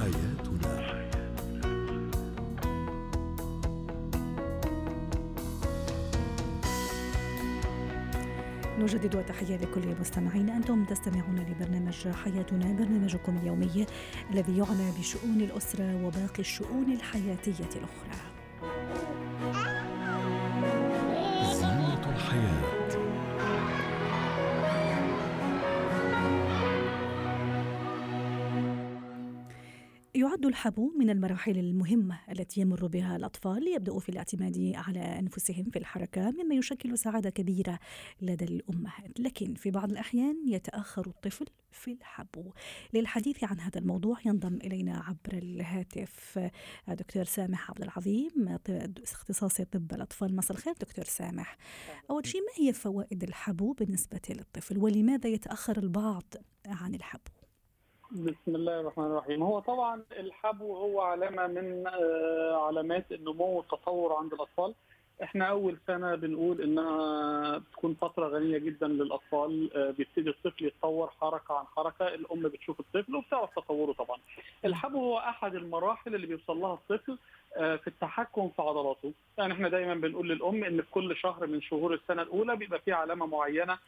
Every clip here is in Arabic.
حياتنا. نجدد تحية لكل مستمعينا أنتم تستمعون لبرنامج حياتنا برنامجكم اليومي الذي يعنى بشؤون الأسرة وباقي الشؤون الحياتية الأخرى. يعد الحبو من المراحل المهمة التي يمر بها الأطفال ليبدأوا في الاعتماد على أنفسهم في الحركة مما يشكل سعادة كبيرة لدى الأمهات. لكن في بعض الأحيان يتأخر الطفل في الحبو للحديث عن هذا الموضوع ينضم إلينا عبر الهاتف دكتور سامح عبد العظيم اختصاصي طب الأطفال. مساء الخير دكتور سامح. أول شيء ما هي فوائد الحبو بالنسبة للطفل؟ ولماذا يتأخر البعض عن الحبو بسم الله الرحمن الرحيم. هو طبعا الحبو هو علامة من آه، علامات النمو والتطور عند الأطفال. إحنا أول سنة بنقول إنها بتكون فترة غنية جدا للأطفال آه، بيبتدي الطفل يتطور حركة عن حركة. الأم بتشوف الطفل وبتعرف تطوره طبعا. الحبو هو أحد المراحل اللي بيوصل لها الطفل آه، في التحكم في عضلاته. يعني إحنا دايما بنقول للأم إن في كل شهر من شهور السنة الأولى بيبقى في علامة معينة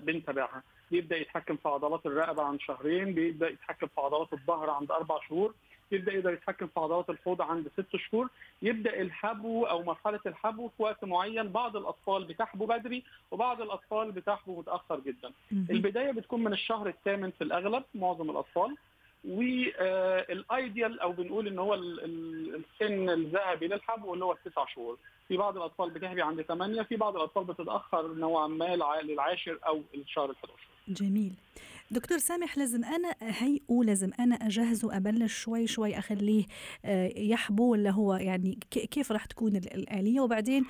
بنتابعها. بيبدأ يتحكم في عضلات الرقبة عند شهرين بيبدأ يتحكم في عضلات الظهر عند أربع شهور يبدأ يقدر يتحكم في عضلات الحوض عند ست شهور. يبدأ الحبو أو مرحلة الحبو في وقت معين بعض الأطفال بتحبو بدري وبعض الأطفال بتحبو متأخر جدا. البداية بتكون من الشهر الثامن في الأغلب معظم الأطفال. والايديال أو بنقول ان هو السن الذهبي للحبو اللي هو التسع شهور. في بعض الأطفال بتهبي عند ثمانيه في بعض الأطفال بتتأخر نوعا ما للعاشر أو الشهر ال11 جميل. دكتور سامح لازم أنا هيئه لازم أنا أجهزه أبلش شوي شوي أخليه آه، يحبو ولا هو يعني كيف راح تكون الآلية؟ وبعدين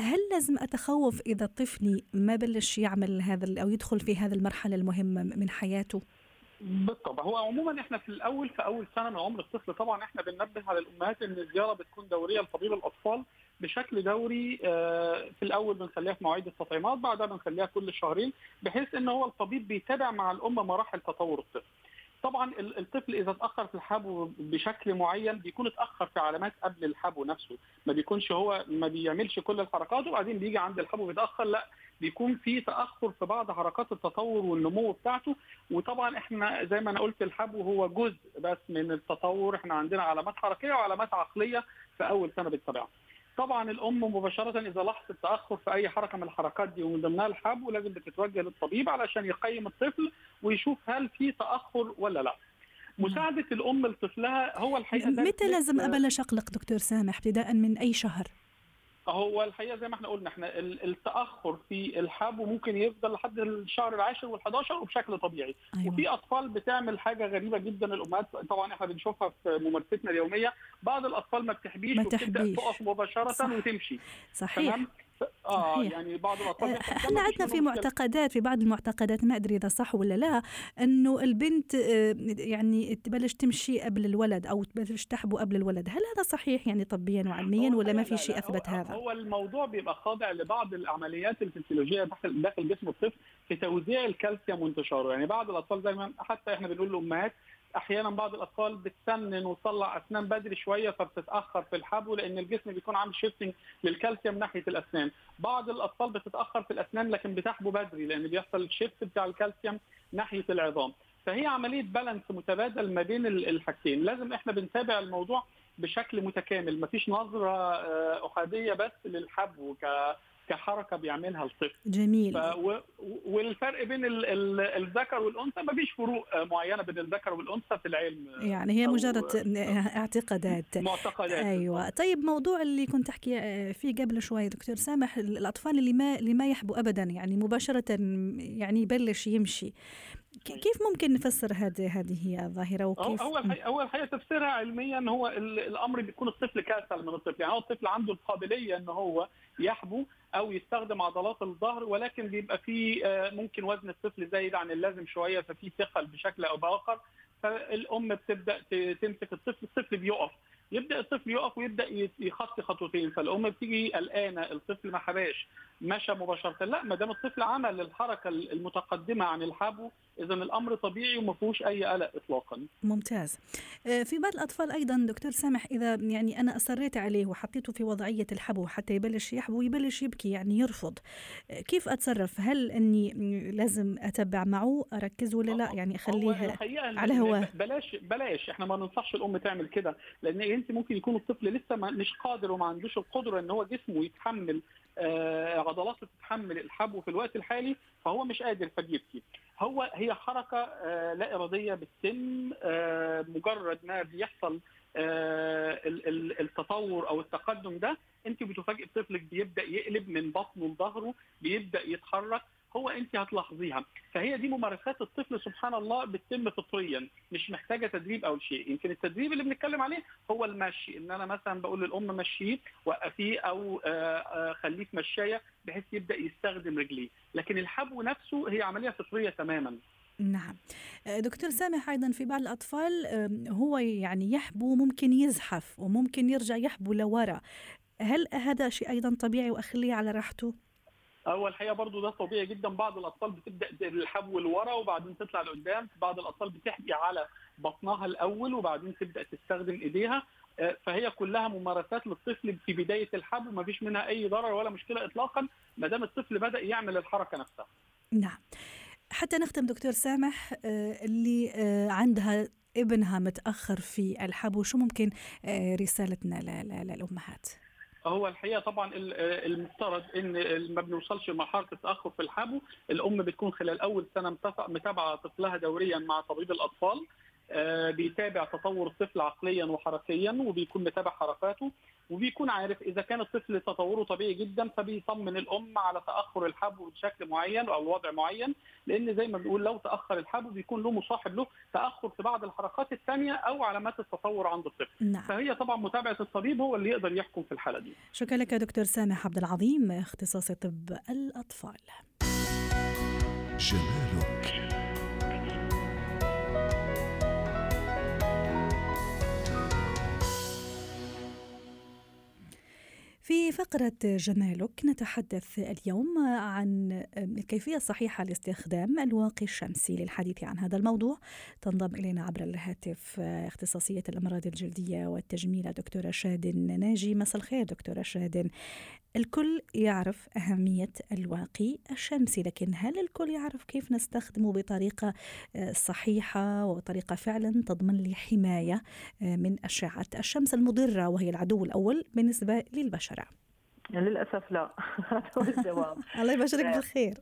هل لازم أتخوف إذا طفلي ما بلش يعمل هذا أو يدخل في هذه المرحلة المهمة من حياته؟ بالطبع هو عموما إحنا في الأول في أول سنة من عمر الطفل طبعا إحنا بننبه على الأمهات إن الزيارة بتكون دورية لطبيب الأطفال بشكل دوري آه، في الأول بنخليها في مواعيد التطعيمات بعدها بنخليها كل شهرين بحيث إن هو الطبيب بيتابع مع الام مراحل تطور الطفل. طبعا الطفل إذا اتأخر في الحبو بشكل معين بيكون اتأخر في علامات قبل الحبو نفسه ما بيكونش هو ما بيعملش كل الحركات وبعدين بيجي عند الحبو بيتأخر لأ بيكون في تأخر في بعض حركات التطور والنمو بتاعته وطبعا إحنا زي ما أنا قلت الحبو هو جزء بس من التطور إحنا عندنا علامات حركية وعلامات عقلية في أول سنة بالطبيعة طبعا الأم مباشرة إذا لاحظت تأخر في أي حركة من الحركات دي ومن ضمنها الحب ولازم بتتوجه للطبيب علشان يقيم الطفل ويشوف هل في تأخر ولا لا. مساعدة الأم لطفلها هو الحقيقة متى لازم أبلش أقلق دكتور سامح ابتداء من أي شهر؟ هو الحقيقة زي ما إحنا قلنا إحنا التأخر في الحب ممكن يفضل لحد الشهر العاشر وال11 وبشكل طبيعي. أيوة. وفي أطفال بتعمل حاجة غريبة جدا الأمهات طبعا إحنا بنشوفها في ممارستنا اليومية بعض الأطفال ما بتحبيش وبتبدأ تقف مباشرة صح. وتمشي. صحيح. تمام؟ آه صحيح. يعني بعض الاطفال إحنا عندنا في معتقدات في بعض المعتقدات ما أدري إذا صح ولا لا إنه البنت آه، يعني تبلش تمشي قبل الولد أو تبلش تحبو قبل الولد. هل هذا صحيح يعني طبيا وعلميا ولا ما في شيء أثبت هو هذا؟ هو الموضوع بيبقى خاضع لبعض العمليات الفسيولوجية داخل داخل جسم الطفل في توزيع الكالسيوم وانتشاره. يعني بعض الأطفال دايما حتى إحنا بنقول للامهات أحيانا بعض الأطفال بتسنن وتطلع أسنان بدري شوية فبتتأخر في الحبو لأن الجسم بيكون عامل shifting للكالسيوم ناحية الأسنان. بعض الأطفال بتتأخر في الأسنان لكن بتحبو بدري لأن بيحصل ال shift بتاع الكالسيوم ناحية العظام. فهي عملية balance متبادل ما بين الحاجتين. لازم إحنا بنتابع الموضوع بشكل متكامل. مفيش نظرة آه، أحادية بس للحبو كحركة بيعملها الطفل. جميل. و... والفرق بين ال... ال... الذكر والأنثى ما فيش فروق معينة بين الذكر والأنثى في العلم. يعني هي مجرد اعتقادات. معتقدات. أيوه. طيب موضوع اللي كنت احكي فيه قبل شوي دكتور سامح الأطفال اللي ما اللي ما يحبوا ابدا يعني مباشرة يعني يبلش يمشي. كيف ممكن نفسر هذه هذه الظاهرة وكيف؟ أول حاجة أول حاجة تفسيرها علميا هو الأمر بيكون الطفل كاسل من الطفل. يعني هو الطفل عنده القابلية إن هو يحبو أو يستخدم عضلات الظهر ولكن بيبقى في آه، ممكن وزن الطفل زايد عن اللازم شوية ففي ثقل بشكل أو بآخر. فالأم بتبدأ تمسك الطفل الطفل بيقف. يبدأ الطفل يقف ويبدأ يخطي خطوتين. فالأم بتيجي قلقانة الطفل ما حباش. مشى مباشرة. لا ما دام الطفل عمل الحركة المتقدمة عن الحبو اذا الأمر طبيعي وما فيهوش أي قلق اطلاقا. ممتاز. آه، في بعض الأطفال أيضا دكتور سامح إذا يعني أنا أصريت عليه وحطيته في وضعية الحبو حتى يبلش يحبو يبلش يبكي يعني يرفض. آه، كيف أتصرف؟ هل إني لازم أتبع معه أركز ولا لا؟ يعني أخليه على هواه. بلاش بلاش. إحنا ما ننصحش الأم تعمل كده لأن أنت ممكن يكون الطفل لسه مش قادر وما عندوش القدرة إن هو جسمه يتحمل عضلاته تتحمل الحبو في الوقت الحالي فهو مش قادر فبيبكي هو هي حركة آه لا إرادية بتتم آه مجرد ما بيحصل آه التطور أو التقدم ده أنت بتفاجئ طفلك بيبدأ يقلب من بطنه لظهره بيبدأ يتحرك. هو انت هتلاحظيها. فهي دي ممارسات الطفل سبحان الله بتتم فطريا. مش محتاجة تدريب أو شيء. يمكن التدريب اللي بنتكلم عليه هو المشي. إن أنا مثلا بقول للأم مشيه وقفيه أو آه، آه، خليه مشاية بحيث يبدأ يستخدم رجليه. لكن الحبو نفسه هي عملية فطرية تماما. نعم. آه، دكتور سامح أيضا في بعض الأطفال هو يعني يحبو ممكن يزحف وممكن يرجع يحبو لورا. هل هذا شيء أيضا طبيعي وأخليه على راحته؟ هو الحقيقة برضو ده طبيعي جدا بعض الأطفال بتبدأ الحبو لورا وبعدين تطلع لقدام بعض الأطفال بتحبي على بطنها الأول وبعدين تبدأ تستخدم إيديها آه، فهي كلها ممارسات للطفل في بداية الحبو ما فيش منها أي ضرر ولا مشكلة اطلاقا ما دام الطفل بدأ يعمل الحركة نفسها. نعم. حتى نختم دكتور سامح آه، اللي آه، عندها ابنها متأخر في الحبو شو ممكن رسالتنا للأمهات؟ هو الحقيقة طبعا المفترض إن ما بنوصلش لمرحلة التأخر في الحبو الأم بتكون خلال أول سنة متابعة طفلها دوريا مع طبيب الأطفال. آه، بيتابع تطور الطفل عقليا وحركيا وبيكون متابع حركاته. وبيكون عارف إذا كان الطفل تطوره طبيعي جدا فبيطمن الأم على تأخر الحبو بشكل معين أو وضع معين لأن زي ما بنقول لو تأخر الحبو بيكون له مصاحب له تأخر في بعض الحركات الثانية أو علامات التطور عند الطفل. نعم. فهي طبعا متابعة الطبيب هو اللي يقدر يحكم في الحالة دي. شكرا لك دكتور سامح عبد العظيم اختصاصي طب الأطفال. جمالك في فقرة جمالك نتحدث اليوم عن الكيفية الصحيحة لاستخدام الواقي الشمسي للحديث عن هذا الموضوع. تنضم إلينا عبر الهاتف اختصاصية الأمراض الجلدية والتجميل دكتورة شادن ناجي. مساء الخير دكتورة شادن. الكل يعرف أهمية الواقي الشمسي لكن هل الكل يعرف كيف نستخدمه بطريقة آه، صحيحة وطريقة فعلا تضمن لي حماية آه، من أشعة الشمس المضرة وهي العدو الأول بالنسبة للبشرة؟ للأسف لا. هذا هو الجواب. الله يبشرك طيب. بالخير.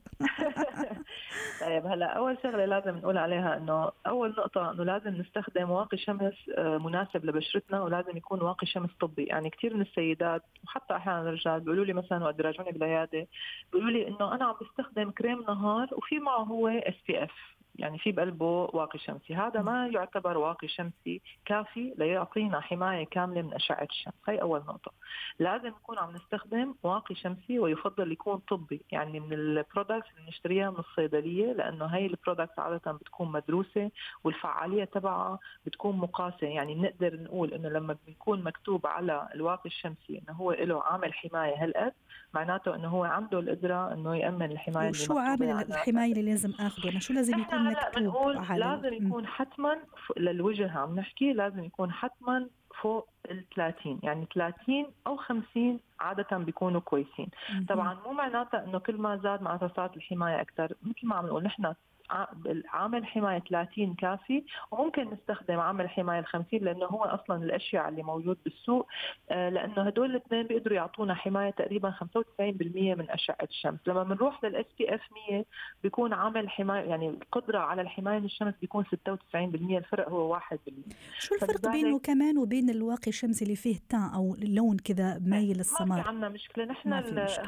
طيب هلا أول شغلة لازم نقول عليها إنه أول نقطة إنه لازم نستخدم واقي شمس آه، مناسب لبشرتنا ولازم يكون واقي شمس طبي. يعني كثير من السيدات وحتى أحيانا الرجال بيقولوا لي مثلا وقت بيراجعوني بالعيادة بيقولوا لي إنه أنا عم بستخدم كريم نهار وفي معه هو SPF يعني في بقلبه واقي شمسي. هذا ما يعتبر واقي شمسي كافي ليعطينا حماية كاملة من أشعة الشمس. هي أول نقطة. لازم نكون عم نستخدم واقي شمسي ويفضل يكون طبي. يعني من ال products اللي نشتريها من الصيدلية لأنه هي ال products عادة بتكون مدروسة والفعالية تبعها بتكون مقاسة. يعني بنقدر نقول إنه لما بيكون مكتوب على الواقي الشمسي إنه هو له عامل حماية هالقد معناته إنه هو عنده القدرة إنه يأمن الحماية وشو عامل الحماية اللي لازم آخذه أنا شو لازم يكون مكتوب على لازم يكون حتما للوجه عم نحكي لازم يكون حتما فوق ال 30 يعني 30 أو 50 عادة بيكونوا كويسين. طبعا مو معناتها إنه كل ما زاد معناتها صارت الحماية أكثر مثل ما عم نقول نحن عامل حماية 30 كافي وممكن نستخدم عامل حماية 50 لأنه هو أصلا الأشياء اللي موجود بالسوق. آه، لأنه هدول الاثنين بيقدروا يعطونا حماية تقريبا 95% من أشعة الشمس. لما بنروح لل SPF 100 بيكون عامل حماية يعني القدرة على الحماية من الشمس بيكون 96% الفرق هو 1% شو الفرق بينه كمان وبين الواقي الشمسي اللي فيه tan أو لون كذا مايل للسمار ما في عندنا مشكلة. نحن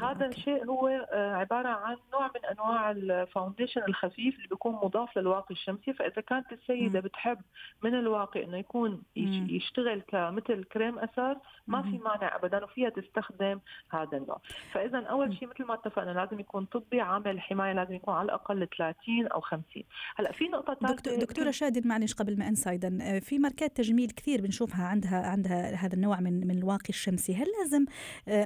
هذا الشيء هو آه، عبارة عن نوع من أنواع ال foundation الخفيف بيكون مضاف للواقي الشمسي. فإذا كانت السيدة بتحب من الواقي إنه يكون يشتغل كمثل كريم أساس ما في مانع ابدا وفيها تستخدم هذا النوع. فاذا أول شيء مثل ما اتفقنا لازم يكون طبي عامل الحمايه لازم يكون على الأقل 30 أو 50 هلأ في نقطة ثالثه دكتور دكتورة شادن معلش قبل ما أنسى أيضا في ماركات تجميل كثير بنشوفها عندها عندها هذا النوع من من الواقي الشمسي. هل لازم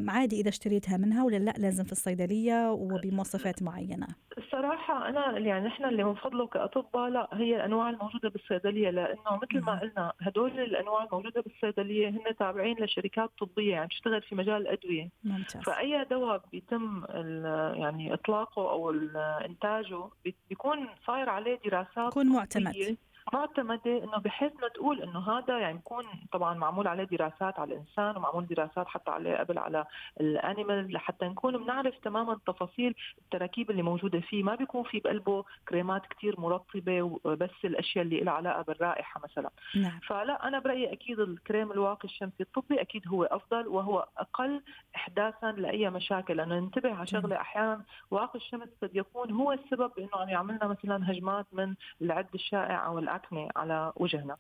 عادي إذا اشتريتها منها ولا لا لازم في الصيدلية وبمواصفات معينة؟ الصراحه أنا يعني نحن اللي بنفضله كأطباء لا هي الأنواع الموجودة بالصيدلية لأنه مثل ما قلنا هدول الأنواع الموجودة بالصيدلية هن تابعين لشركات طبية يعني تشتغل في مجال الأدوية. ممتاز. فأي دواء بيتم يعني إطلاقه أو إنتاجه بيكون صاير عليه دراسات يكون معتمد. معتمده إنه بحيث ما تقول إنه هذا يعني بكون طبعا معمول عليه دراسات على الإنسان ومعمول دراسات حتى عليه قبل على الأنيمال لحتى نكون بنعرف تماما تفاصيل التراكيب اللي موجودة فيه. ما بيكون في بقلبه كريمات كثير مرطبة وبس الأشياء اللي لها علاقة بالرائحة مثلا. نعم. فلا أنا برأيي أكيد الكريم الواقي الشمسي الطبي أكيد هو أفضل وهو أقل احداثا لأي مشاكل. لأنه ننتبه على شغلة أحيانا واقي الشمس قد يكون هو السبب بانه عم يعملنا مثلا هجمات من العد الشائع أو الاكنه على وجهنا.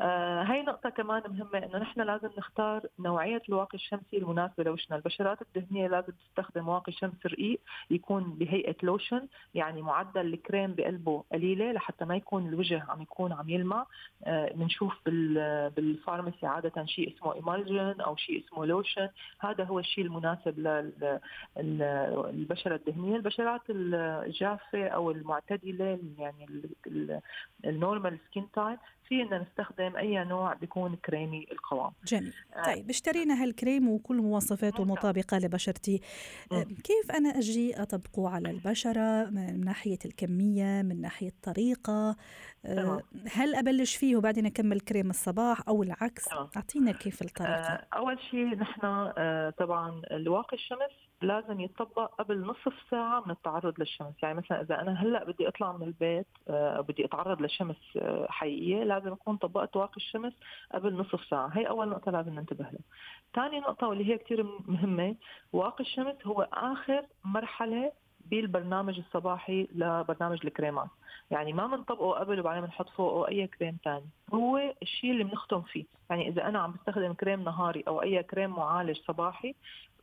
آه هاي نقطة كمان مهمة إنه نحن لازم نختار نوعية الواقي الشمسي المناسبة لوجهنا. البشرات الدهنيه لازم تستخدم واقي شمس رقيق يكون بهيئة لوشن يعني معدل الكريم بقلبه قليلة لحتى ما يكون الوجه عم يكون عم يلمع. بنشوف آه بال pharmacy عادة شيء اسمه emulsion أو شيء اسمه لوشن. هذا هو الشيء المناسب للبشرة الدهنيه البشرات الجافة أو المعتدلة يعني ال normal skin type في إن نستخدم أي نوع بيكون كريمي القوام جميل آه. طيب اشترينا هالكريم وكل مواصفاته مطابقة لبشرتي آه. كيف أنا أجي أطبقه على البشرة من ناحية الكمية من ناحية الطريقة آه. هل أبلش فيه وبعدين أكمل كريم الصباح أو العكس. أعطينا كيف الطريقة. أول شيء نحن طبعا الواقي الشمس لازم يطبق قبل نصف ساعة من التعرض للشمس. يعني مثلا إذا أنا هلأ بدي أطلع من البيت آه بدي أتعرض لشمس آه حقيقية لازم أكون طبقت واقي الشمس قبل نصف ساعة. هي أول نقطة لازم ننتبه لها. ثاني نقطة واللي هي كثير مهمة واقي الشمس هو آخر مرحلة بالبرنامج الصباحي لبرنامج الكريمات. يعني ما بنطبقه قبل وبعدين بنحط فوقه أي كريم ثاني هو الشيء اللي بنختم فيه. يعني إذا أنا عم بستخدم كريم نهاري أو أي كريم معالج صباحي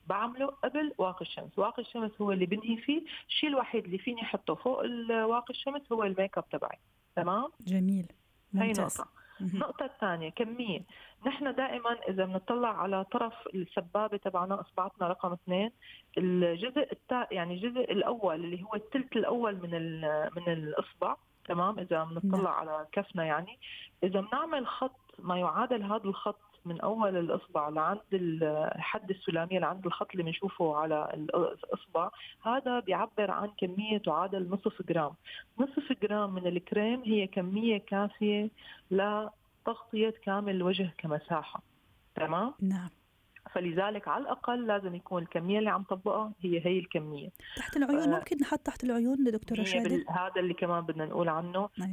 بعمله قبل واقي الشمس. واقي الشمس هو اللي بنهي فيه. الشيء الوحيد اللي فيني احطه فوق واقي الشمس هو الميك أب تبعي. تمام؟ جميل. ممتاز. هي نقطة النقطة الثانية كمية. نحن دائما إذا بنطلع على طرف السبابة تبعنا إصبعتنا رقم اثنين الجزء التا يعني الجزء الأول اللي هو الثلث الأول من من الإصبع تمام؟ إذا بنطلع على كفنا يعني. إذا بنعمل خط ما يعادل هذا الخط من أول الإصبع لعند الحد السلامية لعند الخط اللي بنشوفه على الإصبع. هذا بيعبر عن كمية تعادل نصف جرام. نصف جرام من الكريم هي كمية كافية لتغطية كامل الوجه كمساحة. تمام؟ نعم. فلذلك على الأقل لازم يكون الكمية اللي عم طبقها هي هي الكمية. تحت العيون ممكن نحط تحت العيون دكتورة شادي؟ هذا اللي كمان بدنا نقول عنه. 100%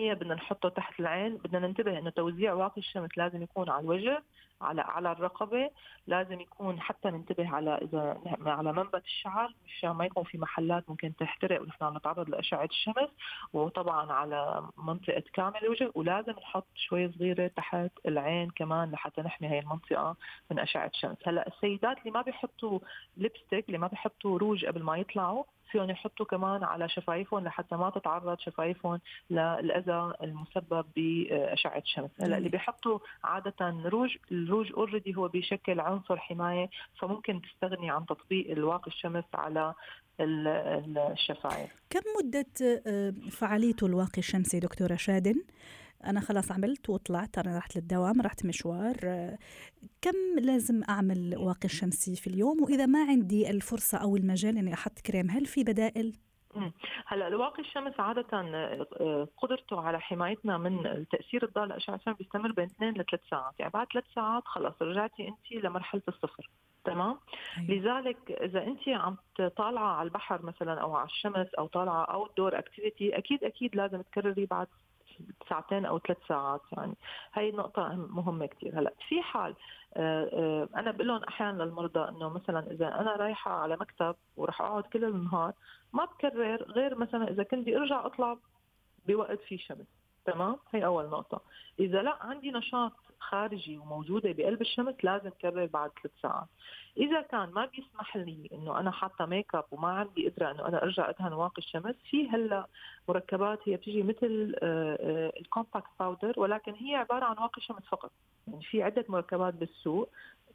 أيوه. بدنا نحطه تحت العين. بدنا ننتبه إنه توزيع واقي الشمس لازم يكون على الوجه. على على الرقبة لازم يكون حتى ننتبه على إذا على منبت الشعر مشان ما يكون في محلات ممكن تحترق ونحن عم نتعرض لأشعة الشمس وطبعا على منطقة كامل الوجه ولازم نحط شوي صغيرة تحت العين كمان لحتى نحمي هي المنطقة من أشعة الشمس. هلأ السيدات اللي ما بيحطوا ليبستيك اللي ما بيحطوا روج قبل ما يطلعوا فيهم يحطوا كمان على شفايفهم لحتى ما تتعرض شفايفهم للاذى المسبب بأشعة الشمس، هلا اللي بيحطوا عادة روج، الروج already هو بيشكل عنصر حماية فممكن تستغني عن تطبيق الواقي الشمس على الشفايف. كم مدة فعاليته الواقي الشمسي دكتورة شادن؟ أنا خلاص عملت وطلعت أنا رحت للدوام رحت مشوار كم لازم أعمل واقي الشمسي في اليوم وإذا ما عندي الفرصة أو المجال إني أحط كريم هل في بدائل؟ هلأ الواقي الشمس عادة قدرته على حمايتنا من تأثير الضوء لأشعة الشمس بيستمر بين اثنين لثلاث ساعات، يعني بعد ثلاث ساعات خلص رجعتي أنت لمرحلة الصفر، تمام؟ أيوة. لذلك إذا أنت عم طالعة على البحر مثلا أو على الشمس أو طالعة أو دور أكتيفيتي أكيد أكيد لازم تكرري بعد ساعتين أو ثلاث ساعات يعني. هي نقطة مهمة كثير هلأ في حال آه، آه، أنا بقول لهم أحيانا للمرضى إنه مثلا إذا أنا رايحة على مكتب ورح أقعد كل النهار ما بكرر غير مثلا إذا كنت بدي أرجع أطلع بوقت في شمس. تمام؟ هي أول نقطة. إذا لأ عندي نشاط خارجي وموجودة بقلب الشمس لازم كرر بعد ثلاث ساعات. إذا كان ما بيسمح لي إنه أنا حاطة ميك اب وما عندي قدرة إنه أنا أرجع أدهن واقي الشمس في هلأ مركبات هي بتيجي مثل ال compact powder ولكن هي عبارة عن واقي شمس فقط. يعني في عدة مركبات بالسوق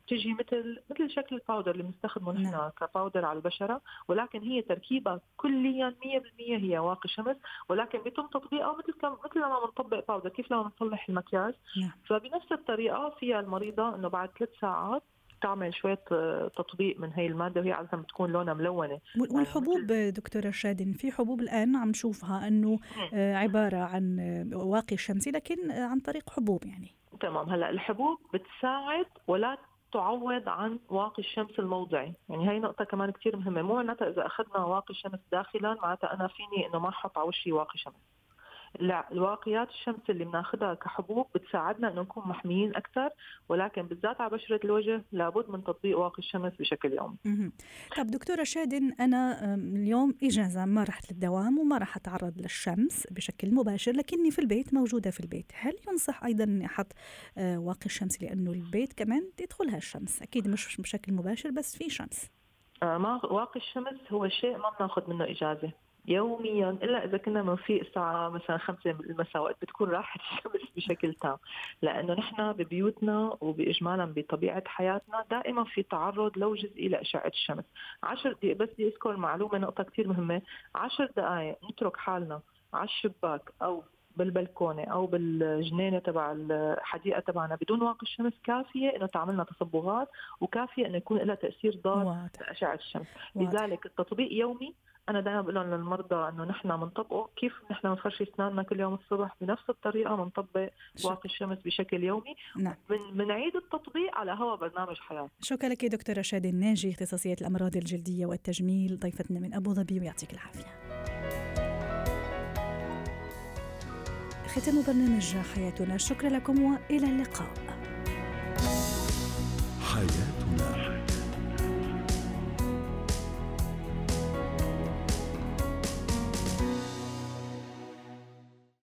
بتجي مثل مثل شكل ال powder اللي بنستخدمه نحن نعم. ك powder على البشرة ولكن هي تركيبة كليا 100% هي واقي شمس ولكن بيتم تطبيقها مثل كم مثل لما بنطبق باودر كيف لما بنصلح المكياج. نعم. فبنفس الطريقة فيها المريضة إنه بعد ثلاث ساعات تعمل شوية آه، تطبيق من هي المادة وهي عادة بتكون لونها ملونة. والحبوب يعني دكتورة شادن في حبوب الآن عم نشوفها أنه آه، عبارة عن آه، واقي شمسي لكن عن طريق حبوب يعني. تمام. هلأ الحبوب بتساعد ولا تعوض عن واقي الشمس الموضعي. يعني هي نقطة كمان كتير مهمة. مو معناتها إذا أخذنا واقي الشمس داخلا معناتها أنا فيني إنه ما أحط على وشي واقي شمس. لا الواقيات الشمس اللي بناخذها كحبوب بتساعدنا إنه نكون محميين أكثر ولكن بالذات على بشرة الوجه لابد من تطبيق واقي الشمس بشكل يومي. طب دكتورة شادن أنا اليوم إجازة ما رحت للدوام وما راح أتعرض للشمس بشكل مباشر لكني في البيت موجودة في البيت، هل ينصح أيضا إني أحط آه، واقي الشمس لأنه البيت كمان تدخلها الشمس، أكيد مش بشكل مباشر بس في شمس. آه ما واقي الشمس هو شيء ما بناخذ منه إجازة يوميا إلا إذا كنا بنفيق الساعة مثلا خمسة المساء وقت بتكون راحت الشمس بشكل تام. لأنه نحن ببيوتنا وباجمالا بطبيعة حياتنا دائما في تعرض لو جزئي لأشعة الشمس. 10 دقائق بس بدي أذكر معلومة نقطة كثير مهمة. 10 دقائق نترك حالنا على الشباك أو بالبلكونة أو بالجنينة تبع الحديقة تبعنا بدون واقي الشمس كافية إنه تعملنا تصبغات وكافية إنه يكون لها تأثير ضار لأشعة الشمس. لذلك التطبيق يومي أنا دائما بقول لهم للمرضى إنه نحن بنطبقه كيف نحن بنفرش أسناننا كل يوم الصبح بنفس الطريقة بنطبق واقي الشمس بشكل يومي. نعم. بنعيد التطبيق على هوا برنامج حياة. شكرا لك دكتوره شادي الناجي اختصاصيه الأمراض الجلدية والتجميل ضيفتنا من أبو ظبي ويعطيك العافية. ختام برنامج حياتنا. شكرا لكم وإلى اللقاء. حياتنا